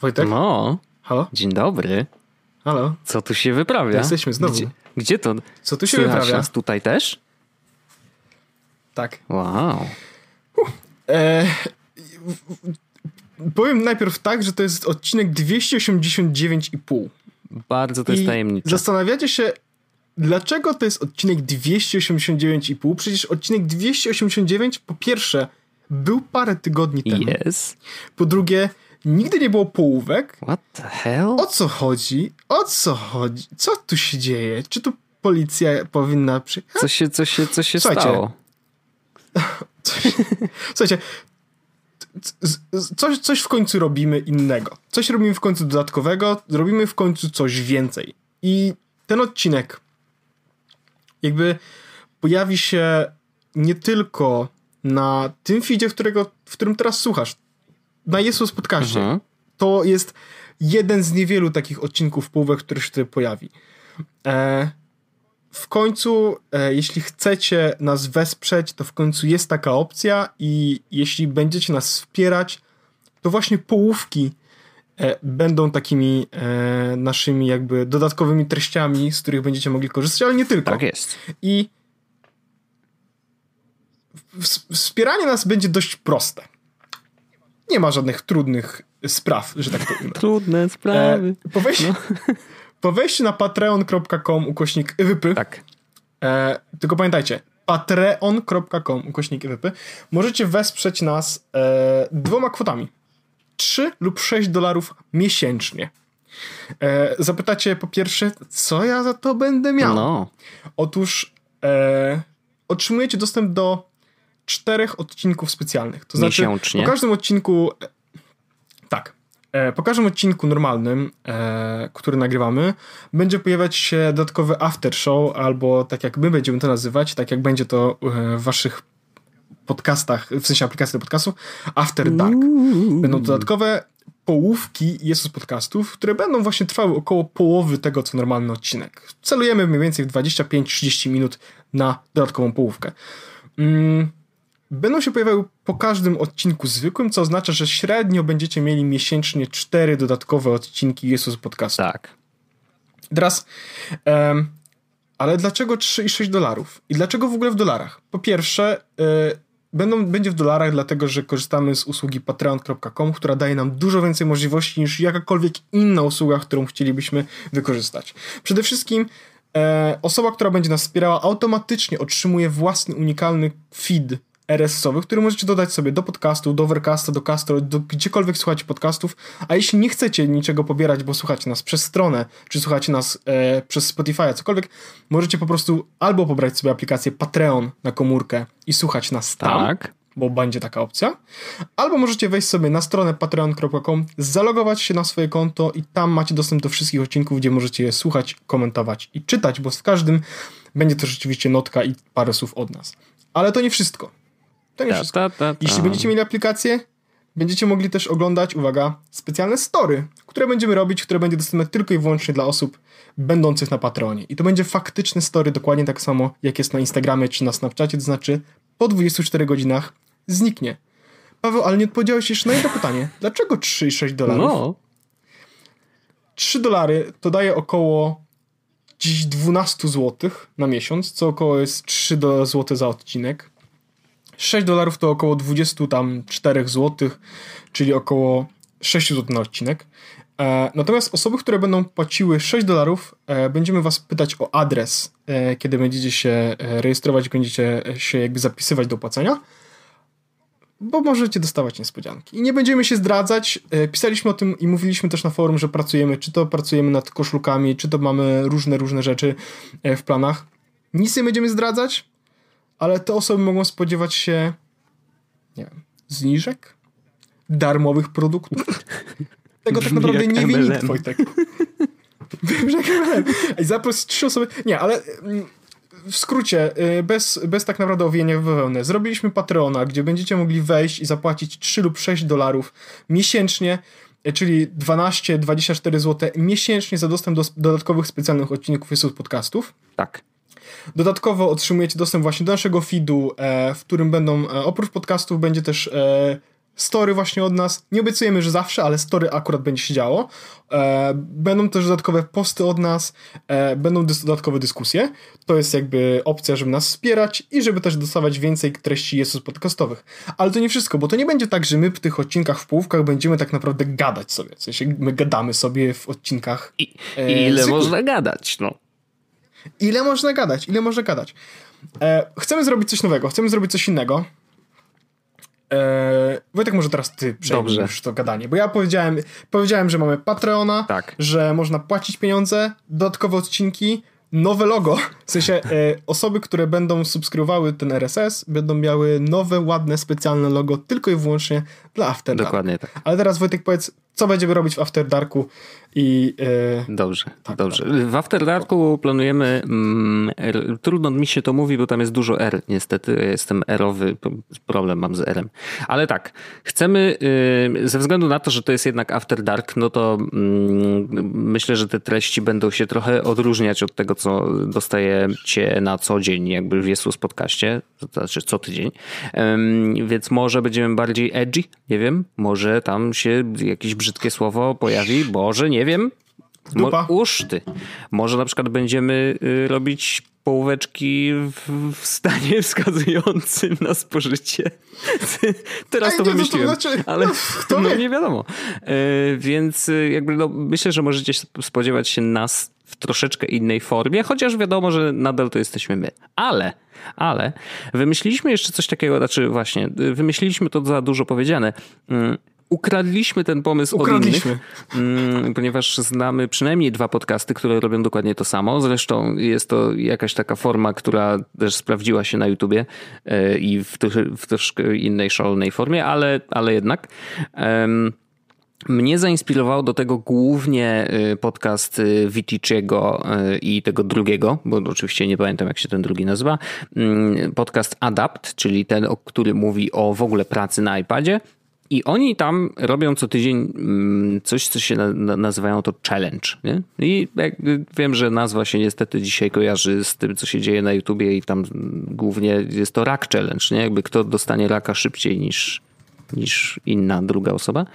Wojtek? No, Halo? dzień dobry. Halo? Co tu się wyprawia? Jesteśmy znowu. Gdzie, gdzie to? Co tu się Słychać wyprawia? nas tutaj też? Tak. Wow. E, powiem najpierw tak, że to jest odcinek 289,5. Bardzo to jest I tajemnicze. zastanawiacie się, dlaczego to jest odcinek 289,5? Przecież odcinek 289 po pierwsze był parę tygodni temu. Yes. Po drugie, nigdy nie było połówek. What the hell? O co chodzi? O co chodzi? Co tu się dzieje? Czy tu policja powinna przy... Co się, co się, co się Słuchajcie, stało? Słuchajcie, coś, coś w końcu robimy innego. Coś robimy w końcu dodatkowego, robimy w końcu coś więcej. I ten odcinek jakby pojawi się nie tylko na tym feedzie, którego, w którym teraz słuchasz, na Jesus Podcaście. Mhm. To jest jeden z niewielu takich odcinków połówek, który się tutaj pojawi. E, w końcu, e, jeśli chcecie nas wesprzeć, to w końcu jest taka opcja i jeśli będziecie nas wspierać, to właśnie połówki e, będą takimi e, naszymi jakby dodatkowymi treściami, z których będziecie mogli korzystać, ale nie tylko. Tak jest. I wspieranie nas będzie dość proste. Nie ma żadnych trudnych spraw, że tak ujmę. Trudne sprawy. E, po, wejściu, po wejściu na patreon.com ukośnik wypy, Tak. e, tylko pamiętajcie, patreon.com ukośnik wypy, możecie wesprzeć nas e, dwoma kwotami. 3 lub 6 dolarów miesięcznie. E, zapytacie po pierwsze, co ja za to będę miał? No. Otóż e, otrzymujecie dostęp do czterech odcinków specjalnych. To znaczy, Miesięcznie? po każdym odcinku. e, Tak. E, po każdym odcinku normalnym, e, który nagrywamy, będzie pojawiać się dodatkowy after show, albo tak jak my będziemy to nazywać, tak jak będzie to w waszych podcastach, w sensie aplikacji do podcastu, After Dark. Będą dodatkowe połówki Jesus podcastów, które będą właśnie trwały około połowy tego, co normalny odcinek. Celujemy mniej więcej w 25-30 minut na dodatkową połówkę. Mm, Będą się pojawiały po każdym odcinku zwykłym, co oznacza, że średnio będziecie mieli miesięcznie cztery dodatkowe odcinki Jesus podcastu. Tak. Teraz, em, ale dlaczego 3,6 dolarów? I dlaczego w ogóle w dolarach? Po pierwsze, y, będą, będzie w dolarach, dlatego że korzystamy z usługi patreon.com, która daje nam dużo więcej możliwości niż jakakolwiek inna usługa, którą chcielibyśmy wykorzystać. Przede wszystkim e, osoba, która będzie nas wspierała, automatycznie otrzymuje własny unikalny feed RSS-owy, który możecie dodać sobie do podcastu, do Overcasta, do Castro, do gdziekolwiek słuchacie podcastów, a jeśli nie chcecie niczego pobierać, bo słuchacie nas przez stronę, czy słuchacie nas e, przez Spotify, cokolwiek, możecie po prostu albo pobrać sobie aplikację Patreon na komórkę i słuchać nas tam, Tak. bo będzie taka opcja, albo możecie wejść sobie na stronę patreon.com, zalogować się na swoje konto i tam macie dostęp do wszystkich odcinków, gdzie możecie je słuchać, komentować i czytać, bo w każdym będzie to rzeczywiście notka i parę słów od nas. Ale to nie wszystko. To nie Ta, wszystko. ta, ta. Jeśli będziecie mieli aplikację, będziecie mogli też oglądać, uwaga, specjalne story, które będziemy robić, które będzie dostępne tylko i wyłącznie dla osób będących na Patronie. I to będzie faktyczne story, dokładnie tak samo jak jest na Instagramie czy na Snapchacie, to znaczy po 24 godzinach zniknie. Paweł, ale nie odpowiedziałeś jeszcze na jedno pytanie. Dlaczego 3,6 dolarów? No. 3 dolary to daje około dziś 12 zł na miesiąc, co około jest 3 do- zł za odcinek. 6 dolarów to około 24 zł, czyli około 6 zł na odcinek. E, natomiast osoby, które będą płaciły 6 dolarów, e, będziemy was pytać o adres, e, kiedy będziecie się rejestrować, będziecie się jakby zapisywać do płacenia bo możecie dostawać niespodzianki. I nie będziemy się zdradzać. Pisaliśmy o tym i mówiliśmy też na forum, że pracujemy, czy to pracujemy nad koszulkami, czy to mamy różne, różne rzeczy w planach. Nic nie będziemy zdradzać, ale te osoby mogą spodziewać się, nie wiem, zniżek, darmowych produktów. Tego tak naprawdę nie wie nikt, MLM. Wojtek. Wiem, że zaproś trzy osoby. Nie, ale mm, w skrócie, y, bez, bez tak naprawdę owijania w bawełnę, zrobiliśmy Patreona, gdzie będziecie mogli wejść i zapłacić 3 lub 6 dolarów miesięcznie, y, czyli 12-24 zł miesięcznie za dostęp do dodatkowych specjalnych odcinków jest podcastów. Tak. Dodatkowo otrzymujecie dostęp właśnie do naszego feedu, e, w którym będą, e, oprócz podcastów, będzie też e, story właśnie od nas. Nie obiecujemy, że zawsze, ale story akurat będzie się działo. Będą też dodatkowe posty od nas, będą dodatkowe dyskusje. To jest jakby opcja, żeby nas wspierać i żeby też dostawać więcej treści Jesus podcastowych. Ale to nie wszystko, bo to nie będzie tak, że my w tych odcinkach w połówkach będziemy tak naprawdę gadać sobie. W sensie my gadamy sobie w odcinkach. I, ile można gadać, no. Ile można gadać? Ile można gadać? E, chcemy zrobić coś nowego, chcemy zrobić coś innego. E, Wojtek, może teraz ty przejmiesz to gadanie, bo ja powiedziałem, powiedziałem, że mamy Patreona, Tak. że można płacić pieniądze, dodatkowe odcinki, nowe logo. W sensie e, osoby, które będą subskrybowały ten RSS, będą miały nowe, ładne, specjalne logo tylko i wyłącznie dla After Dark. Dokładnie tak. Ale teraz Wojtek powiedz, co będziemy robić w After Darku i e, Dobrze, Tak, dobrze. W After Darku planujemy, mm, R, trudno mi się to mówi, bo tam jest dużo R, niestety. Ja jestem R-owy, p- problem mam z R-em. Ale tak, chcemy, y, ze względu na to, że to jest jednak After Dark, no to mm, myślę, że te treści będą się trochę odróżniać od tego, co dostajecie na co dzień, jakby w Jesus podcaście, to znaczy co tydzień. Więc może będziemy bardziej edgy, nie wiem, może tam się jakieś brzydkie słowo pojawi, może nie wiem. Dupa. Mo- Uż ty. Może na przykład będziemy y, robić połóweczki w, w stanie wskazującym na spożycie. Teraz Ej, to nie, no to wymyśliłem, znaczy, ale no, no, nie wiadomo. Y, Więc y, jakby no, myślę, że możecie spodziewać się nas w troszeczkę innej formie, chociaż wiadomo, że nadal to jesteśmy my. Ale, ale wymyśliliśmy jeszcze coś takiego, znaczy właśnie, y, wymyśliliśmy to za dużo powiedziane. Mm, Ukradliśmy ten pomysł Ukradliśmy. od innych, mm, ponieważ znamy przynajmniej dwa podcasty, które robią dokładnie to samo. Zresztą jest to jakaś taka forma, która też sprawdziła się na YouTubie y, i w, w troszkę innej, szalonej formie, ale, ale jednak. Mnie zainspirował do tego głównie y, podcast y, Viticiego y, i tego drugiego, bo oczywiście nie pamiętam jak się ten drugi nazywa. Mm, Podcast Adapt, czyli ten, który mówi o w ogóle pracy na iPadzie. I oni tam robią co tydzień mm, coś, co się na, na, nazywają to challenge. Nie? I wiem, że nazwa się niestety dzisiaj kojarzy z tym, co się dzieje na YouTubie i tam głównie jest to rak challenge, nie? Jakby kto dostanie raka szybciej niż, niż inna druga osoba.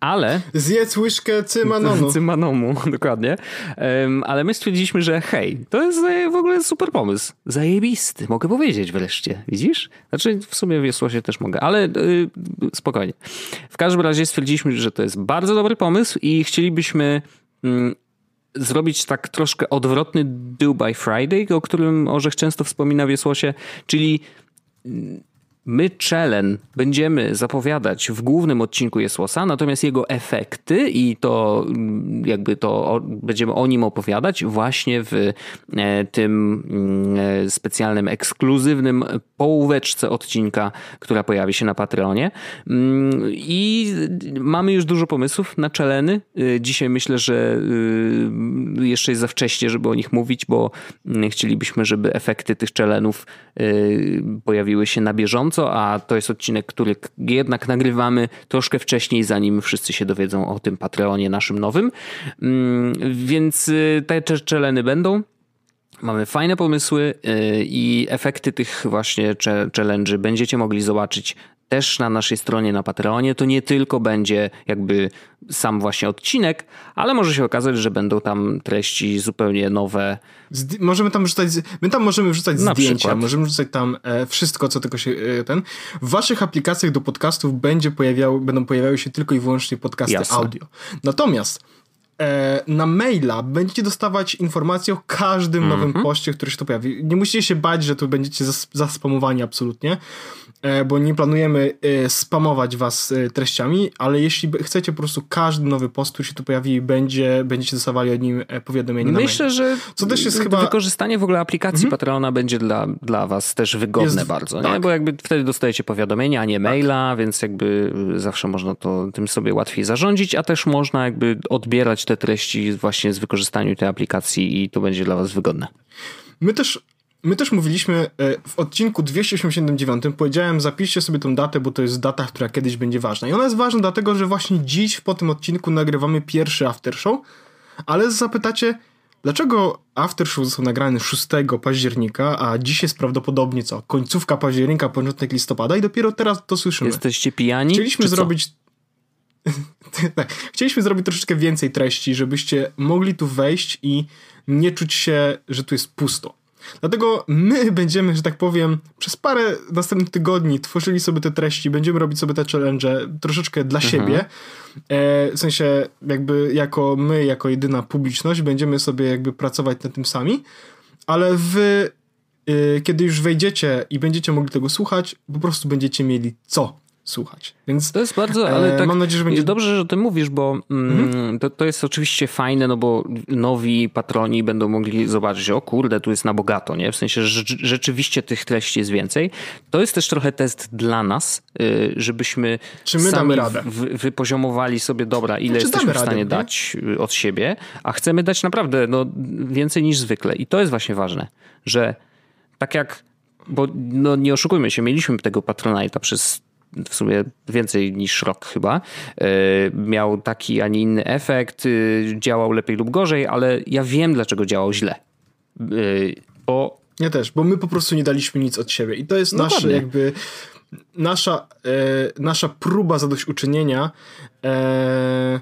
Ale zjedz łyżkę cymanonu. Cymanomu, dokładnie. Em, ale my stwierdziliśmy, że hej, to jest e, w ogóle super pomysł. Zajebisty, mogę powiedzieć wreszcie. Widzisz? Znaczy w sumie w Jesłosie też mogę, ale y, spokojnie. W każdym razie stwierdziliśmy, że to jest bardzo dobry pomysł i chcielibyśmy mm, zrobić tak troszkę odwrotny Do by Friday, o którym Orzech często wspomina w Jesłosie, czyli My Czelen będziemy zapowiadać w głównym odcinku Jesłosa, natomiast jego efekty i to mm, jakby to o, będziemy o nim opowiadać właśnie w e, tym mm, e, specjalnym, ekskluzywnym połóweczce odcinka, która pojawi się na Patreonie. Mm, I mamy już dużo pomysłów na czeleny. Y, Dzisiaj myślę, że y, jeszcze jest za wcześnie, żeby o nich mówić, bo chcielibyśmy, żeby efekty tych czelenów y, pojawiły się na bieżąco, a to jest odcinek, który jednak nagrywamy troszkę wcześniej, zanim wszyscy się dowiedzą o tym Patreonie naszym nowym. Mm, Więc y, te cze- czeleny będą. Mamy fajne pomysły y, i efekty tych właśnie challenge'y będziecie mogli zobaczyć też na naszej stronie na Patreonie. To nie tylko będzie jakby sam właśnie odcinek, ale może się okazać, że będą tam treści zupełnie nowe. Zd- możemy tam wrzucać, my tam możemy wrzucać Na zdjęcia, przykład. możemy wrzucać tam e, wszystko, co tylko się e, ten. W waszych aplikacjach do podcastów będzie pojawiały, będą pojawiały się tylko i wyłącznie podcasty Jasne. audio. Natomiast e, na maila będziecie dostawać informacje o każdym nowym poście, który się tu pojawi. Nie musicie się bać, że tu będziecie zas- zaspamowani absolutnie, bo nie planujemy e, spamować was e, treściami, ale jeśli chcecie po prostu każdy nowy post, który się tu pojawi, będzie, będziecie dostawali o nim e, powiadomienie. Myślę, że Co też jest chyba- wykorzystanie w ogóle aplikacji Patreona będzie dla, dla was też wygodne Jest- bardzo, nie? tak. bo jakby wtedy dostajecie powiadomienia, a nie maila, więc jakby zawsze można to tym sobie łatwiej zarządzić, a też można jakby odbierać te treści właśnie z wykorzystaniem tej aplikacji i to będzie dla was wygodne. My też, my też mówiliśmy e, w odcinku 289, powiedziałem zapiszcie sobie tą datę, bo to jest data, która kiedyś będzie ważna. I ona jest ważna dlatego, że właśnie dziś po tym odcinku nagrywamy pierwszy after show, ale zapytacie, dlaczego Aftershow został nagrany 6 października, a dziś jest prawdopodobnie co? Końcówka października, początek listopada i dopiero teraz to słyszymy. Jesteście pijani? Chcieliśmy zrobić... tak, chcieliśmy zrobić troszeczkę więcej treści, żebyście mogli tu wejść i nie czuć się, że tu jest pusto. Dlatego my będziemy, że tak powiem, przez parę następnych tygodni tworzyli sobie te treści, będziemy robić sobie te challenge troszeczkę dla mhm. siebie. E, w sensie, jakby jako my, jako jedyna publiczność, będziemy sobie jakby pracować nad tym sami, ale wy, e, kiedy już wejdziecie i będziecie mogli tego słuchać, po prostu będziecie mieli co słuchać. Więc to jest bardzo, ale e, tak mam nadzieję, że będzie... dobrze, że o tym mówisz, bo mm, mhm. to, to jest oczywiście fajne, no bo nowi patroni będą mogli zobaczyć, o kurde, tu jest na bogato, nie? W sensie, że rzeczywiście tych treści jest więcej. To jest też trochę test dla nas, y, żebyśmy Czy my sami w, wypoziomowali sobie, dobra, ile znaczy, jesteśmy w stanie radę, dać nie? Y, od siebie, a chcemy dać naprawdę no, więcej niż zwykle. I to jest właśnie ważne, że tak jak bo no nie oszukujmy się, mieliśmy tego Patronite'a przez w sumie więcej niż rok chyba. E, miał taki, a nie inny efekt, e, działał lepiej lub gorzej, ale ja wiem, dlaczego działał źle. E, bo... Ja też, bo my po prostu nie daliśmy nic od siebie i to jest nasze jakby nasza, nasza próba zadośćuczynienia e,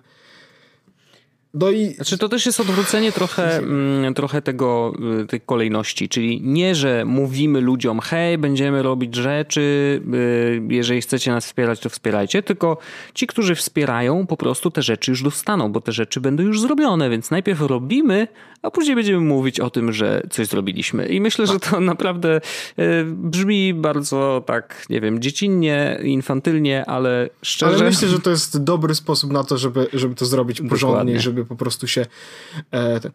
no i... Znaczy to też jest odwrócenie trochę, mm, trochę tego, y, tej kolejności, czyli nie, że mówimy ludziom, hej, będziemy robić rzeczy, y, jeżeli chcecie nas wspierać, to wspierajcie, tylko ci, którzy wspierają, po prostu te rzeczy już dostaną, bo te rzeczy będą już zrobione, więc najpierw robimy, a później będziemy mówić o tym, że coś zrobiliśmy. I myślę, że to naprawdę y, brzmi bardzo tak, nie wiem, dziecinnie, infantylnie, ale szczerze... Ale myślę, że to jest dobry sposób na to, żeby, żeby to zrobić porządnie, żeby po prostu się. E, ten.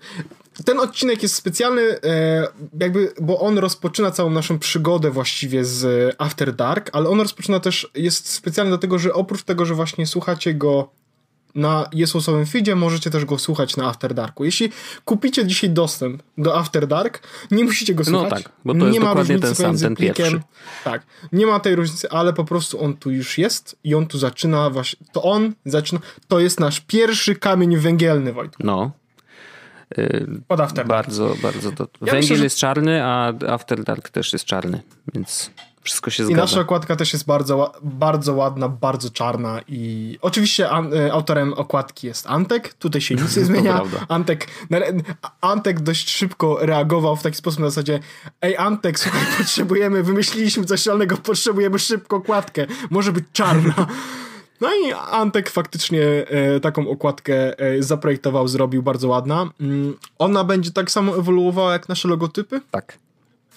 ten. odcinek jest specjalny, e, jakby, bo on rozpoczyna całą naszą przygodę właściwie z After Dark, ale on rozpoczyna też, jest specjalny dlatego, że oprócz tego, że właśnie słuchacie go na Jesusowym feedzie, możecie też go słuchać na After Darku. Jeśli kupicie dzisiaj dostęp do After Dark, nie musicie go no słuchać. No tak, bo to nie jest ma dokładnie ten sam, ten pierwszy. Tak, nie ma tej różnicy, ale po prostu on tu już jest i on tu zaczyna właśnie, to on zaczyna, to jest nasz pierwszy kamień węgielny, Wojtku. No. Pod After Dark. Bardzo, bardzo to. Ja Węgiel myślę, że... jest czarny, a After Dark też jest czarny, więc wszystko się zgadza. I nasza okładka też jest bardzo, bardzo ładna, bardzo czarna i oczywiście an, e, autorem okładki jest Antek, tutaj się nic nie zmienia. Antek, Antek dość szybko reagował w taki sposób na zasadzie ej Antek, słuchaj, potrzebujemy, wymyśliliśmy coś szalonego, potrzebujemy szybko okładkę, może być czarna. No i Antek faktycznie e, taką okładkę e, zaprojektował, zrobił bardzo ładna. Mm, ona będzie tak samo ewoluowała jak nasze logotypy. Tak.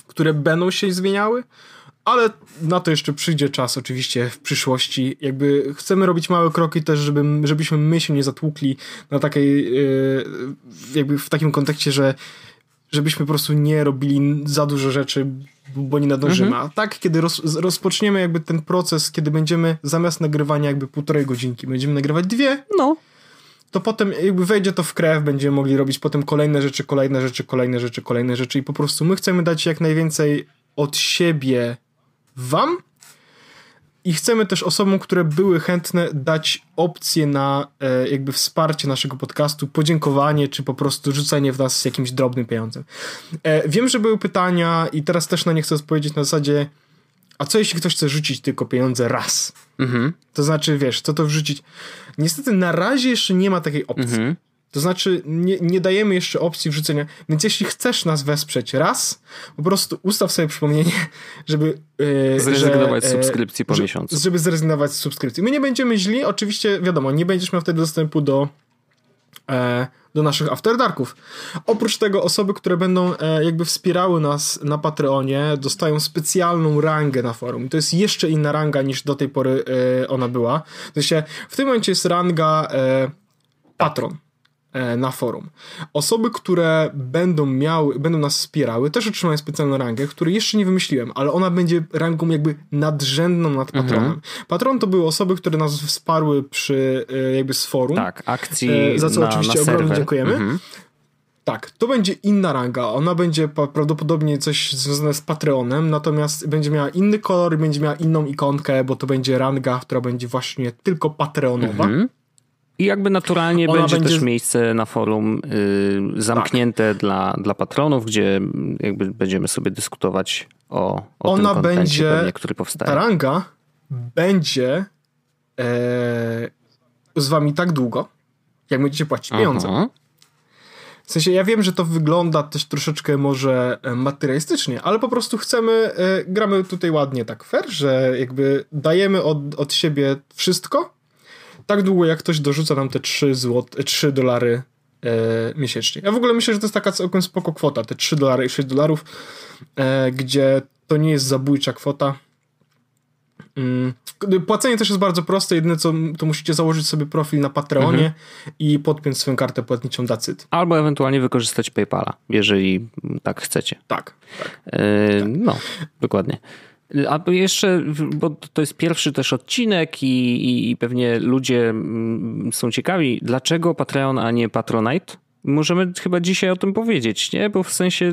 Które będą się zmieniały ale na to jeszcze przyjdzie czas oczywiście w przyszłości. Jakby chcemy robić małe kroki też, żeby, żebyśmy my się nie zatłukli na takiej, yy, jakby w takim kontekście, że żebyśmy po prostu nie robili za dużo rzeczy, bo nie nadążymy. Mhm. A tak, kiedy roz, rozpoczniemy jakby ten proces, kiedy będziemy zamiast nagrywania jakby półtorej godzinki, będziemy nagrywać dwie, no. to potem jakby wejdzie to w krew, będziemy mogli robić potem kolejne rzeczy, kolejne rzeczy, kolejne rzeczy, kolejne rzeczy i po prostu my chcemy dać jak najwięcej od siebie wam i chcemy też osobom, które były chętne dać opcję na e, jakby wsparcie naszego podcastu, podziękowanie, czy po prostu rzucenie w nas jakimś drobnym pieniądzem. E, wiem, że były pytania i teraz też na nie chcę odpowiedzieć na zasadzie a co jeśli ktoś chce rzucić tylko pieniądze raz? Mhm. To znaczy, wiesz, co to wrzucić? Niestety na razie jeszcze nie ma takiej opcji. Mhm. To znaczy, nie, nie dajemy jeszcze opcji wrzucenia. Więc jeśli chcesz nas wesprzeć raz, po prostu ustaw sobie przypomnienie, żeby. Yy, zrezygnować że, z subskrypcji po miesiącu. Żeby zrezygnować z subskrypcji. My nie będziemy źli, oczywiście, wiadomo, nie będziesz miał wtedy dostępu do. E, do naszych After Darków. Oprócz tego osoby, które będą e, jakby wspierały nas na Patreonie, dostają specjalną rangę na forum. To jest jeszcze inna ranga niż do tej pory e, ona była. To się, w tym momencie jest ranga e, patron. E, na forum. Osoby, które będą miały, będą nas wspierały, też otrzymają specjalną rangę, której jeszcze nie wymyśliłem, ale ona będzie rangą jakby nadrzędną nad mhm. patronem. Mhm. Patron to były osoby, które nas wsparły przy e, jakby z forum. Tak, akcji Za co na, oczywiście na ogromnie dziękujemy. Mhm. Tak, to będzie inna ranga. Ona będzie prawdopodobnie coś związane z Patreonem, natomiast będzie miała inny kolor, będzie miała inną ikonkę, bo to będzie ranga, która będzie właśnie tylko Patreonowa. Mhm. I jakby naturalnie będzie, będzie, też miejsce na forum y, zamknięte tak. dla, dla patronów, gdzie jakby będziemy sobie dyskutować o, o Ona tym będzie, pewnie, który powstaje. Ta ranga będzie e, z wami tak długo, jak będziecie płacić pieniądze. Aha. W sensie ja wiem, że to wygląda też troszeczkę może e, materialistycznie, ale po prostu chcemy, e, gramy tutaj ładnie tak fair, że jakby dajemy od, od siebie wszystko, tak długo jak ktoś dorzuca nam te 3, zł, 3 dolary e, miesięcznie. Ja w ogóle myślę, że to jest taka całkiem spoko kwota, te 3 dolary i 6 dolarów, e, gdzie to nie jest zabójcza kwota. Mm. Płacenie też jest bardzo proste. Jedyne co, to musicie założyć sobie profil na Patreonie mhm. i podpiąć swoją kartę płatniczą Dacyt. Albo ewentualnie wykorzystać PayPala, jeżeli tak chcecie. Tak. tak, e, tak. No, dokładnie. A jeszcze, bo to jest pierwszy też odcinek i, i pewnie ludzie mm, są ciekawi, dlaczego Patreon, a nie Patronite? Możemy chyba dzisiaj o tym powiedzieć, nie? Bo w sensie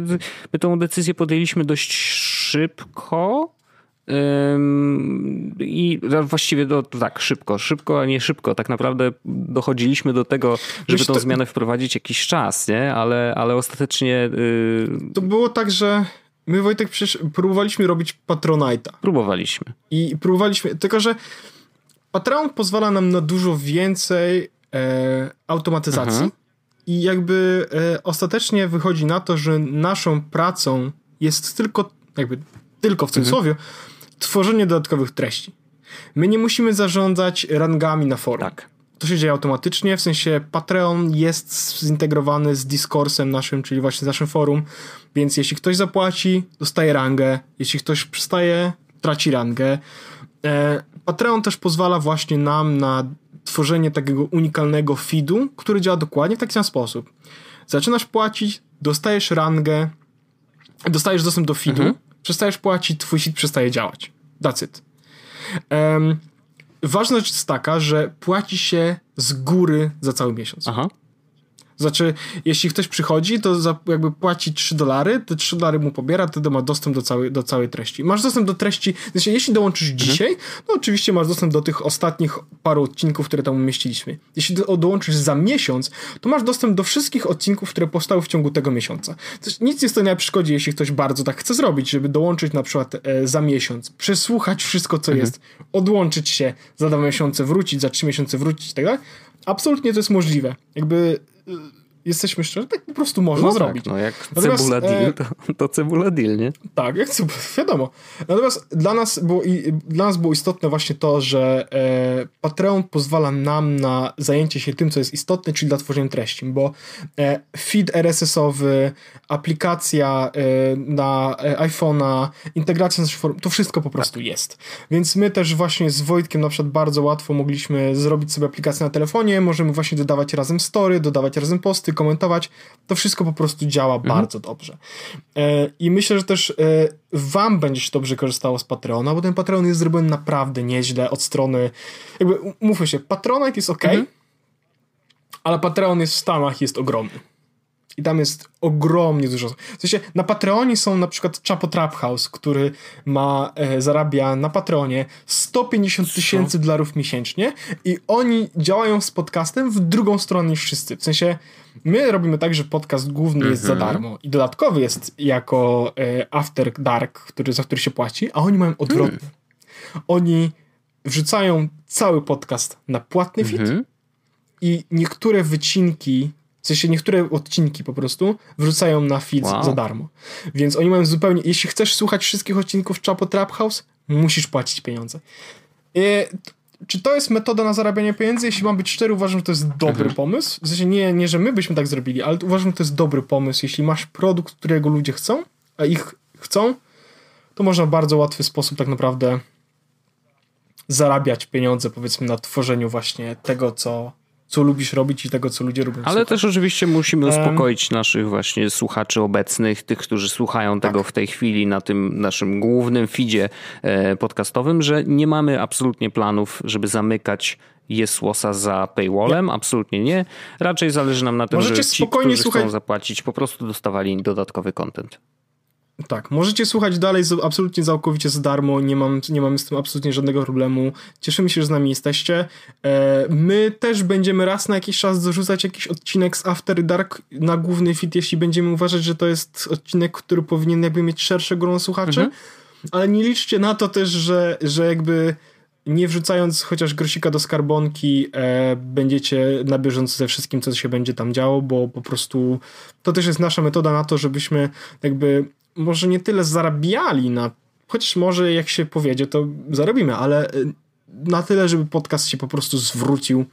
my tą decyzję podjęliśmy dość szybko. I właściwie do, tak, szybko, szybko, a nie szybko. Tak naprawdę dochodziliśmy do tego, żeby Wiesz, tą to... zmianę wprowadzić jakiś czas, nie? Ale, ale ostatecznie. Yy... To było tak, że My, Wojtek, przecież próbowaliśmy robić Patronite'a. Próbowaliśmy. I próbowaliśmy, tylko że Patreon pozwala nam na dużo więcej e, automatyzacji Aha. i jakby e, ostatecznie wychodzi na to, że naszą pracą jest tylko, jakby tylko w cudzysłowie, mhm. tworzenie dodatkowych treści. My nie musimy zarządzać rangami na forum. Tak to się dzieje automatycznie, w sensie Patreon jest zintegrowany z Discoursem naszym, czyli właśnie z naszym forum, więc jeśli ktoś zapłaci, dostaje rangę, jeśli ktoś przestaje, traci rangę. E, Patreon też pozwala właśnie nam na tworzenie takiego unikalnego feedu, który działa dokładnie w taki sam sposób. Zaczynasz płacić, dostajesz rangę, dostajesz dostęp do feedu, mhm. przestajesz płacić, twój feed przestaje działać. That's it. Um, ważna rzecz jest taka, że płaci się z góry za cały miesiąc. Aha. Znaczy, jeśli ktoś przychodzi, to za, jakby płaci 3 dolary, te 3 dolary mu pobiera, wtedy ma dostęp do całej, do całej treści. Masz dostęp do treści, znaczy, jeśli dołączysz mhm. dzisiaj, no oczywiście masz dostęp do tych ostatnich paru odcinków, które tam umieściliśmy. Jeśli do, dołączysz za miesiąc, to masz dostęp do wszystkich odcinków, które powstały w ciągu tego miesiąca. Znaczy, nic jest to nie na przeszkodzie, jeśli ktoś bardzo tak chce zrobić, żeby dołączyć na przykład e, za miesiąc, przesłuchać wszystko, co mhm. jest, odłączyć się za dwa miesiące, wrócić, za trzy miesiące wrócić i tak dalej. Absolutnie to jest możliwe. Jakby uh, jesteśmy szczerzy, tak po prostu można no tak, zrobić. Tak, no jak Natomiast, cebula deal, e, to, to cebula deal, nie? Tak, jak cebula, wiadomo. Natomiast dla nas było, dla nas było istotne właśnie to, że e, Patreon pozwala nam na zajęcie się tym, co jest istotne, czyli dla tworzenia treści, bo e, feed RSS-owy, aplikacja e, na e, iPhone'a, integracja z forum, to wszystko po prostu tak. jest. Więc my też właśnie z Wojtkiem na przykład bardzo łatwo mogliśmy zrobić sobie aplikację na telefonie, możemy właśnie dodawać razem story, dodawać razem posty, komentować, to wszystko po prostu działa mhm. bardzo dobrze. E, I myślę, że też e, wam będzie się dobrze korzystało z Patreona, bo ten Patreon jest zrobiony naprawdę nieźle od strony, jakby mówmy się, Patronite jest ok, mhm. ale Patreon jest w Stanach jest ogromny. I tam jest ogromnie dużo. W sensie na Patreonie są na przykład Chapo Trap House, który ma, e, zarabia na Patreonie 150 tysięcy dolarów miesięcznie i oni działają z podcastem w drugą stronę niż wszyscy. W sensie my robimy tak, że podcast główny jest za mhm. darmo i dodatkowy jest jako e, After Dark, który, za który się płaci, a oni mają odwrotnie. Mm. Oni wrzucają cały podcast na płatny feed mhm. i niektóre wycinki w sensie niektóre odcinki po prostu wrzucają na feed wow. za darmo. Więc oni mają zupełnie. Jeśli chcesz słuchać wszystkich odcinków Chapo Trap House, musisz płacić pieniądze. I, czy to jest metoda na zarabianie pieniędzy? Jeśli mam być szczery, uważam, że to jest dobry mhm. pomysł. W sensie nie, nie, że my byśmy tak zrobili, ale uważam, że to jest dobry pomysł. Jeśli masz produkt, którego ludzie chcą, a ich chcą, to można w bardzo łatwy sposób tak naprawdę zarabiać pieniądze, powiedzmy, na tworzeniu właśnie tego, co co lubisz robić i tego, co ludzie lubią Ale słuchać. też oczywiście musimy uspokoić um, naszych właśnie słuchaczy obecnych, tych, którzy słuchają tego tak. w tej chwili na tym naszym głównym feedzie e, podcastowym, że nie mamy absolutnie planów, żeby zamykać Jesłosa za paywallem, nie. absolutnie nie. Raczej zależy nam na tym, Możecie że ci, którzy słuchaj... chcą zapłacić, po prostu dostawali dodatkowy content. Tak, możecie słuchać dalej absolutnie całkowicie za darmo, nie mam, nie mamy z tym absolutnie żadnego problemu. Cieszymy się, że z nami jesteście. E, my też będziemy raz na jakiś czas dorzucać jakiś odcinek z After Dark na główny fit, jeśli będziemy uważać, że to jest odcinek, który powinien jakby mieć szersze grono słuchaczy. Mhm. Ale nie liczcie na to też, że, że jakby nie wrzucając chociaż grosika do skarbonki, e, będziecie na bieżąco ze wszystkim, co się będzie tam działo, bo po prostu to też jest nasza metoda na to, żebyśmy jakby może nie tyle zarabiali na, chociaż może jak się powiedzie, to zarobimy, ale y, na tyle, żeby podcast się po prostu zwrócił,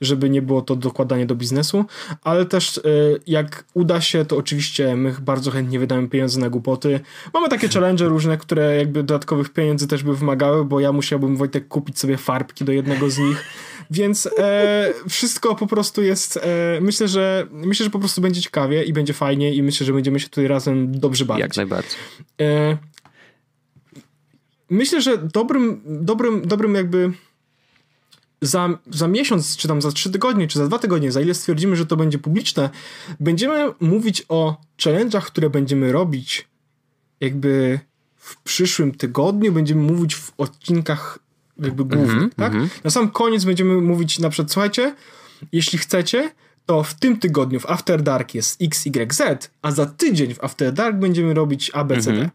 żeby nie było to dokładanie do biznesu, ale też y, jak uda się, to oczywiście my bardzo chętnie wydamy pieniądze na głupoty. Mamy takie challenge różne, które jakby dodatkowych pieniędzy też by wymagały, bo ja musiałbym Wojtek kupić sobie farbki do jednego z nich, więc e, wszystko po prostu jest, e, myślę, że myślę, że po prostu będzie ciekawie i będzie fajnie i myślę, że będziemy się tutaj razem dobrze bawić. Jak najbardziej. E, myślę, że dobrym, dobrym, dobrym jakby za, za miesiąc, czy tam za trzy tygodnie, czy za dwa tygodnie, za ile stwierdzimy, że to będzie publiczne, będziemy mówić o challenge'ach, które będziemy robić jakby w przyszłym tygodniu, będziemy mówić w odcinkach jakby głównych, mm -hmm, tak? Mm -hmm. Na sam koniec będziemy mówić na przykład, słuchajcie, jeśli chcecie, to w tym tygodniu w After Dark jest XYZ, a za tydzień w After Dark będziemy robić ABCD. -hmm.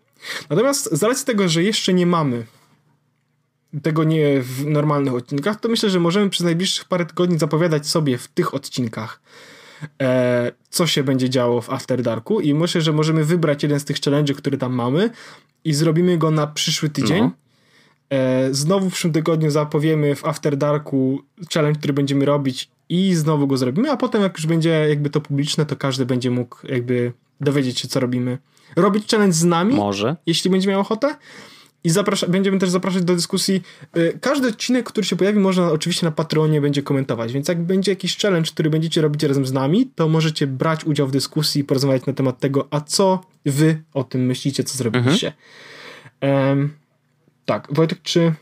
Natomiast z racji tego, że jeszcze nie mamy tego nie w normalnych odcinkach, to myślę, że możemy przez najbliższych parę tygodni zapowiadać sobie w tych odcinkach, e, co się będzie działo w After Darku i myślę, że możemy wybrać jeden z tych challenge, który tam mamy i zrobimy go na przyszły tydzień. No. E, znowu w przyszłym tygodniu zapowiemy w After Darku challenge, który będziemy robić i znowu go zrobimy, a potem jak już będzie jakby to publiczne, to każdy będzie mógł jakby dowiedzieć się, co robimy. Robić challenge z nami, Może. jeśli będzie miał ochotę. I zaprasza, będziemy też zapraszać do dyskusji. Y, każdy odcinek, który się pojawi, można oczywiście na Patreonie będzie komentować, więc jak będzie jakiś challenge, który będziecie robić razem z nami, to możecie brać udział w dyskusji i porozmawiać na temat tego, a co wy o tym myślicie, co zrobiliście. Mhm. Um, tak, Wojtek, czy,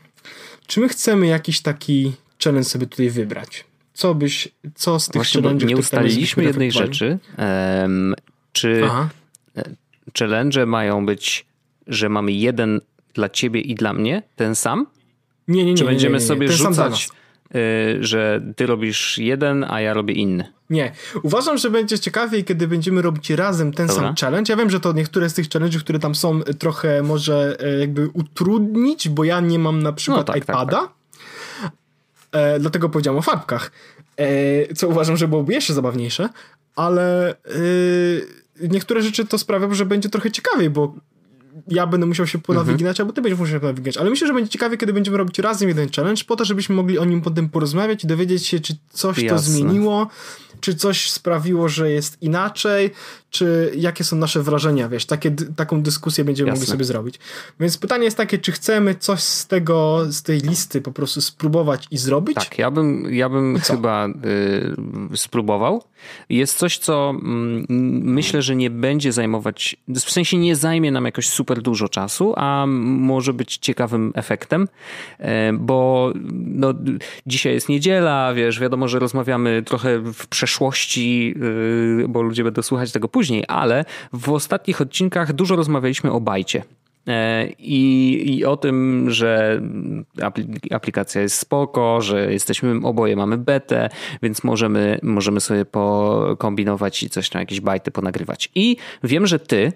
czy my chcemy jakiś taki challenge sobie tutaj wybrać? Co byś, co z tych Właśnie, challenge'ów... nie ustaliliśmy jednej rzeczy. Um, czy Aha. E, challenge mają być, że mamy jeden dla ciebie i dla mnie, ten sam? Nie, nie, nie. Czy będziemy nie, nie, sobie rzucać, y, że ty robisz jeden, a ja robię inny? Nie. Uważam, że będzie ciekawiej, kiedy będziemy robić razem ten Dobra. sam challenge. Ja wiem, że to niektóre z tych challenge'ów, które tam są, trochę może e, jakby utrudnić, bo ja nie mam na przykład no, tak, iPada. Tak, tak. E, dlatego powiedziałem o farbkach. E, co uważam, że byłoby jeszcze zabawniejsze, ale e, niektóre rzeczy to sprawia, że będzie trochę ciekawiej, bo ja będę musiał się ponawyginać, mhm. albo ty będziesz musiał się ponawyginać. Ale myślę, że będzie ciekawie, kiedy będziemy robić razem jeden challenge, po to, żebyśmy mogli o nim potem porozmawiać i dowiedzieć się, czy coś Jasne. to zmieniło, czy coś sprawiło, że jest inaczej, czy jakie są nasze wrażenia, wiesz, takie, taką dyskusję będziemy Jasne. mogli sobie zrobić. Więc pytanie jest takie, czy chcemy coś z tego, z tej listy po prostu spróbować i zrobić? Tak, ja bym, ja bym chyba y, spróbował. Jest coś, co mm, myślę, że nie będzie zajmować, w sensie nie zajmie nam jakoś super dużo czasu, a może być ciekawym efektem, e, bo no, dzisiaj jest niedziela, wiesz, wiadomo, że rozmawiamy trochę w przeszłości, y, bo ludzie będą słuchać tego później, później, ale w ostatnich odcinkach dużo rozmawialiśmy o bajcie. E, I, I, o tym, że aplikacja jest spoko, że jesteśmy oboje mamy betę, więc możemy, możemy sobie pokombinować i coś tam, jakieś bajty ponagrywać. I wiem, że ty,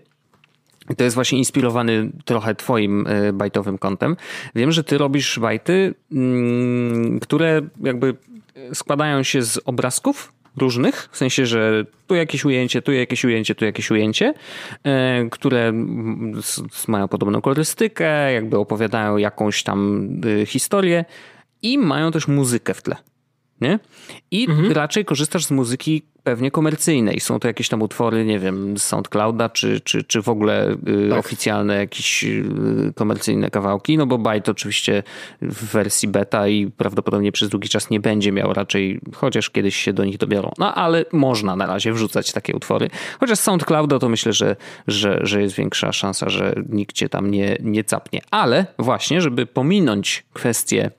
to jest właśnie inspirowany trochę twoim e, bajtowym kontem, wiem, że ty robisz bajty, mm, które jakby składają się z obrazków różnych, w sensie, że tu jakieś ujęcie, tu jakieś ujęcie, tu jakieś ujęcie, e, które mają podobną kolorystykę, jakby opowiadają jakąś tam y, historię i mają też muzykę w tle. Nie? I mhm. raczej korzystasz z muzyki pewnie komercyjnej. Są to jakieś tam utwory, nie wiem, z SoundClouda, czy, czy, czy w ogóle y, tak. oficjalne jakieś y, komercyjne kawałki, no bo Byte oczywiście w wersji beta i prawdopodobnie przez długi czas nie będzie miał raczej, chociaż kiedyś się do nich dobiorą. No ale można na razie wrzucać takie utwory. Chociaż z SoundClouda to myślę, że, że, że jest większa szansa, że nikt cię tam nie, nie capnie. Ale właśnie, żeby pominąć kwestię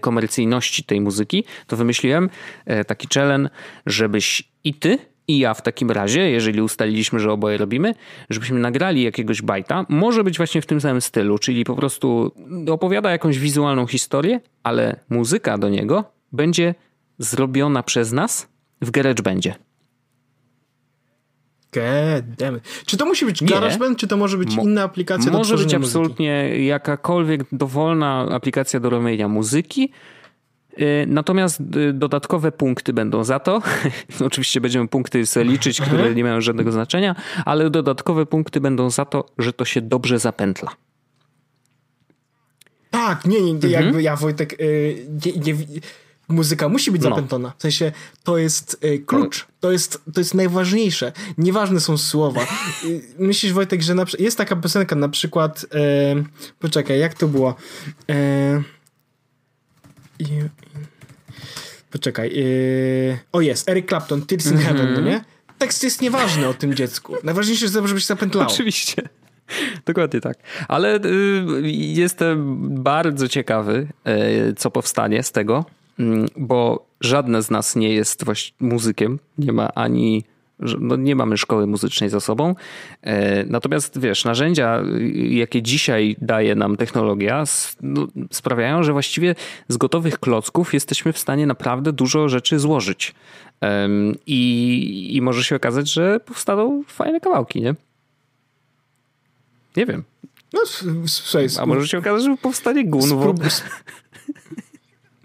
komercyjności tej muzyki, to wymyśliłem e, taki challenge, żebyś i ty, I ja w takim razie, jeżeli ustaliliśmy, że oboje robimy, żebyśmy nagrali jakiegoś bajta, może być właśnie w tym samym stylu, czyli po prostu opowiada jakąś wizualną historię, ale muzyka do niego będzie zrobiona przez nas w GarageBandzie. God damn it. Czy to musi być GarageBand, czy to może być Mo inna aplikacja do Może być muzyki? absolutnie jakakolwiek dowolna aplikacja do robienia muzyki. Y, natomiast y, dodatkowe punkty będą za to. Oczywiście będziemy punkty sobie liczyć, które nie mają żadnego znaczenia, ale dodatkowe punkty będą za to, że to się dobrze zapętla. Tak, nie, nie, mhm. jakby ja Wojtek, yy, nie, nie, muzyka musi być no. zapętlona. W sensie to jest y, klucz, to jest, to jest najważniejsze. Nieważne są słowa. Y, myślisz, Wojtek, że na, jest taka piosenka na przykład, y, poczekaj, jak to było? poczekaj, o jest, Eric Clapton, Tears in Heaven, no mhm. nie? Tekst jest nieważny o tym dziecku. Najważniejsze jest, żeby się zapętlało. Oczywiście. Dokładnie tak. Ale jestem bardzo ciekawy, co powstanie z tego. Mm, bo żadne z nas nie jest muzykiem, nie ma ani no nie mamy szkoły muzycznej za sobą. E, natomiast wiesz, narzędzia, jakie dzisiaj daje nam technologia, no, sprawiają, że właściwie z gotowych klocków jesteśmy w stanie naprawdę dużo rzeczy złożyć. I, i może się okazać, że powstaną fajne kawałki, nie? Nie wiem. No, słuchaj, A może się okazać, że powstanie gun.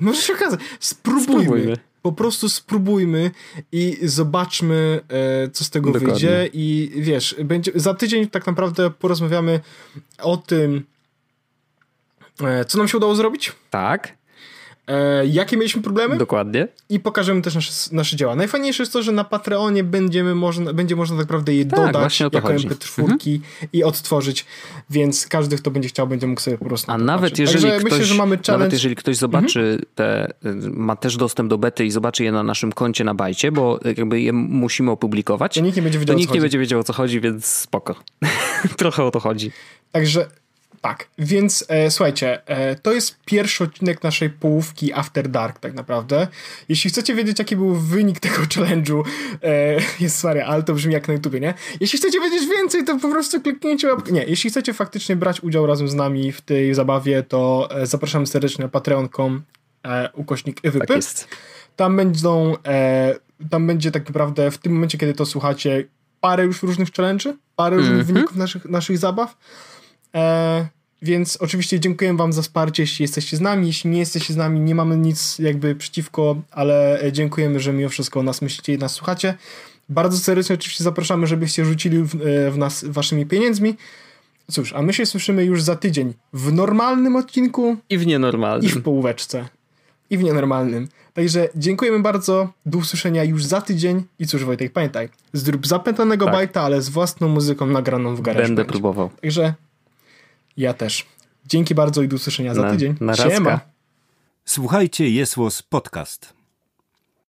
Może się okazać. Spróbujmy. spróbujmy. Po prostu spróbujmy i zobaczmy, e, co z tego Dokładnie. wyjdzie. I wiesz, będzie, za tydzień tak naprawdę porozmawiamy o tym, e, co nam się udało zrobić. Tak. E, jakie mieliśmy problemy? Dokładnie. I pokażemy też nasze, nasze dzieła. Najfajniejsze jest to, że na Patreonie będziemy można, będzie można tak naprawdę je tak, dodać jako MP4 mhm. i odtworzyć, więc każdy, kto będzie chciał, będzie mógł sobie po prostu A nawet jeżeli, ktoś, myślę, że mamy challenge... nawet jeżeli ktoś zobaczy mhm. te, ma też dostęp do bety i zobaczy je na naszym koncie na bajcie, bo jakby je musimy opublikować, to nikt nie będzie wiedział, to nikt nie będzie wiedział o co chodzi, więc spoko. Trochę o to chodzi. Także tak, więc e, słuchajcie, e, to jest pierwszy odcinek naszej połówki After Dark tak naprawdę. Jeśli chcecie wiedzieć, jaki był wynik tego challenge'u, e, jest sorry, ale to brzmi jak na YouTubie, nie? Jeśli chcecie wiedzieć więcej, to po prostu kliknijcie łapkę. Nie, jeśli chcecie faktycznie brać udział razem z nami w tej zabawie, to e, zapraszamy serdecznie na patreon.com e, ukośnik. Tak jest. Tam będą, e, tam będzie tak naprawdę w tym momencie, kiedy to słuchacie, parę już różnych challenge'y, parę różnych mm -hmm. wyników naszych, naszych zabaw. E, więc oczywiście dziękuję Wam za wsparcie, jeśli jesteście z nami. Jeśli nie jesteście z nami, nie mamy nic jakby przeciwko, ale dziękujemy, że mimo wszystko o nas myślicie i nas słuchacie. Bardzo serdecznie oczywiście zapraszamy, żebyście rzucili w, e, w nas waszymi pieniędzmi. Cóż, a my się słyszymy już za tydzień w normalnym odcinku i w nienormalnym. I w połóweczce. I w nienormalnym. Także dziękujemy bardzo. Do usłyszenia już za tydzień. I cóż, Wojtek, pamiętaj, zrób zapętanego tak. bajta, ale z własną muzyką nagraną w garażu. Będę próbował. Także ja też. Dzięki bardzo i do usłyszenia za tydzień. Na Siema. Słuchajcie, Jesłos Podcast.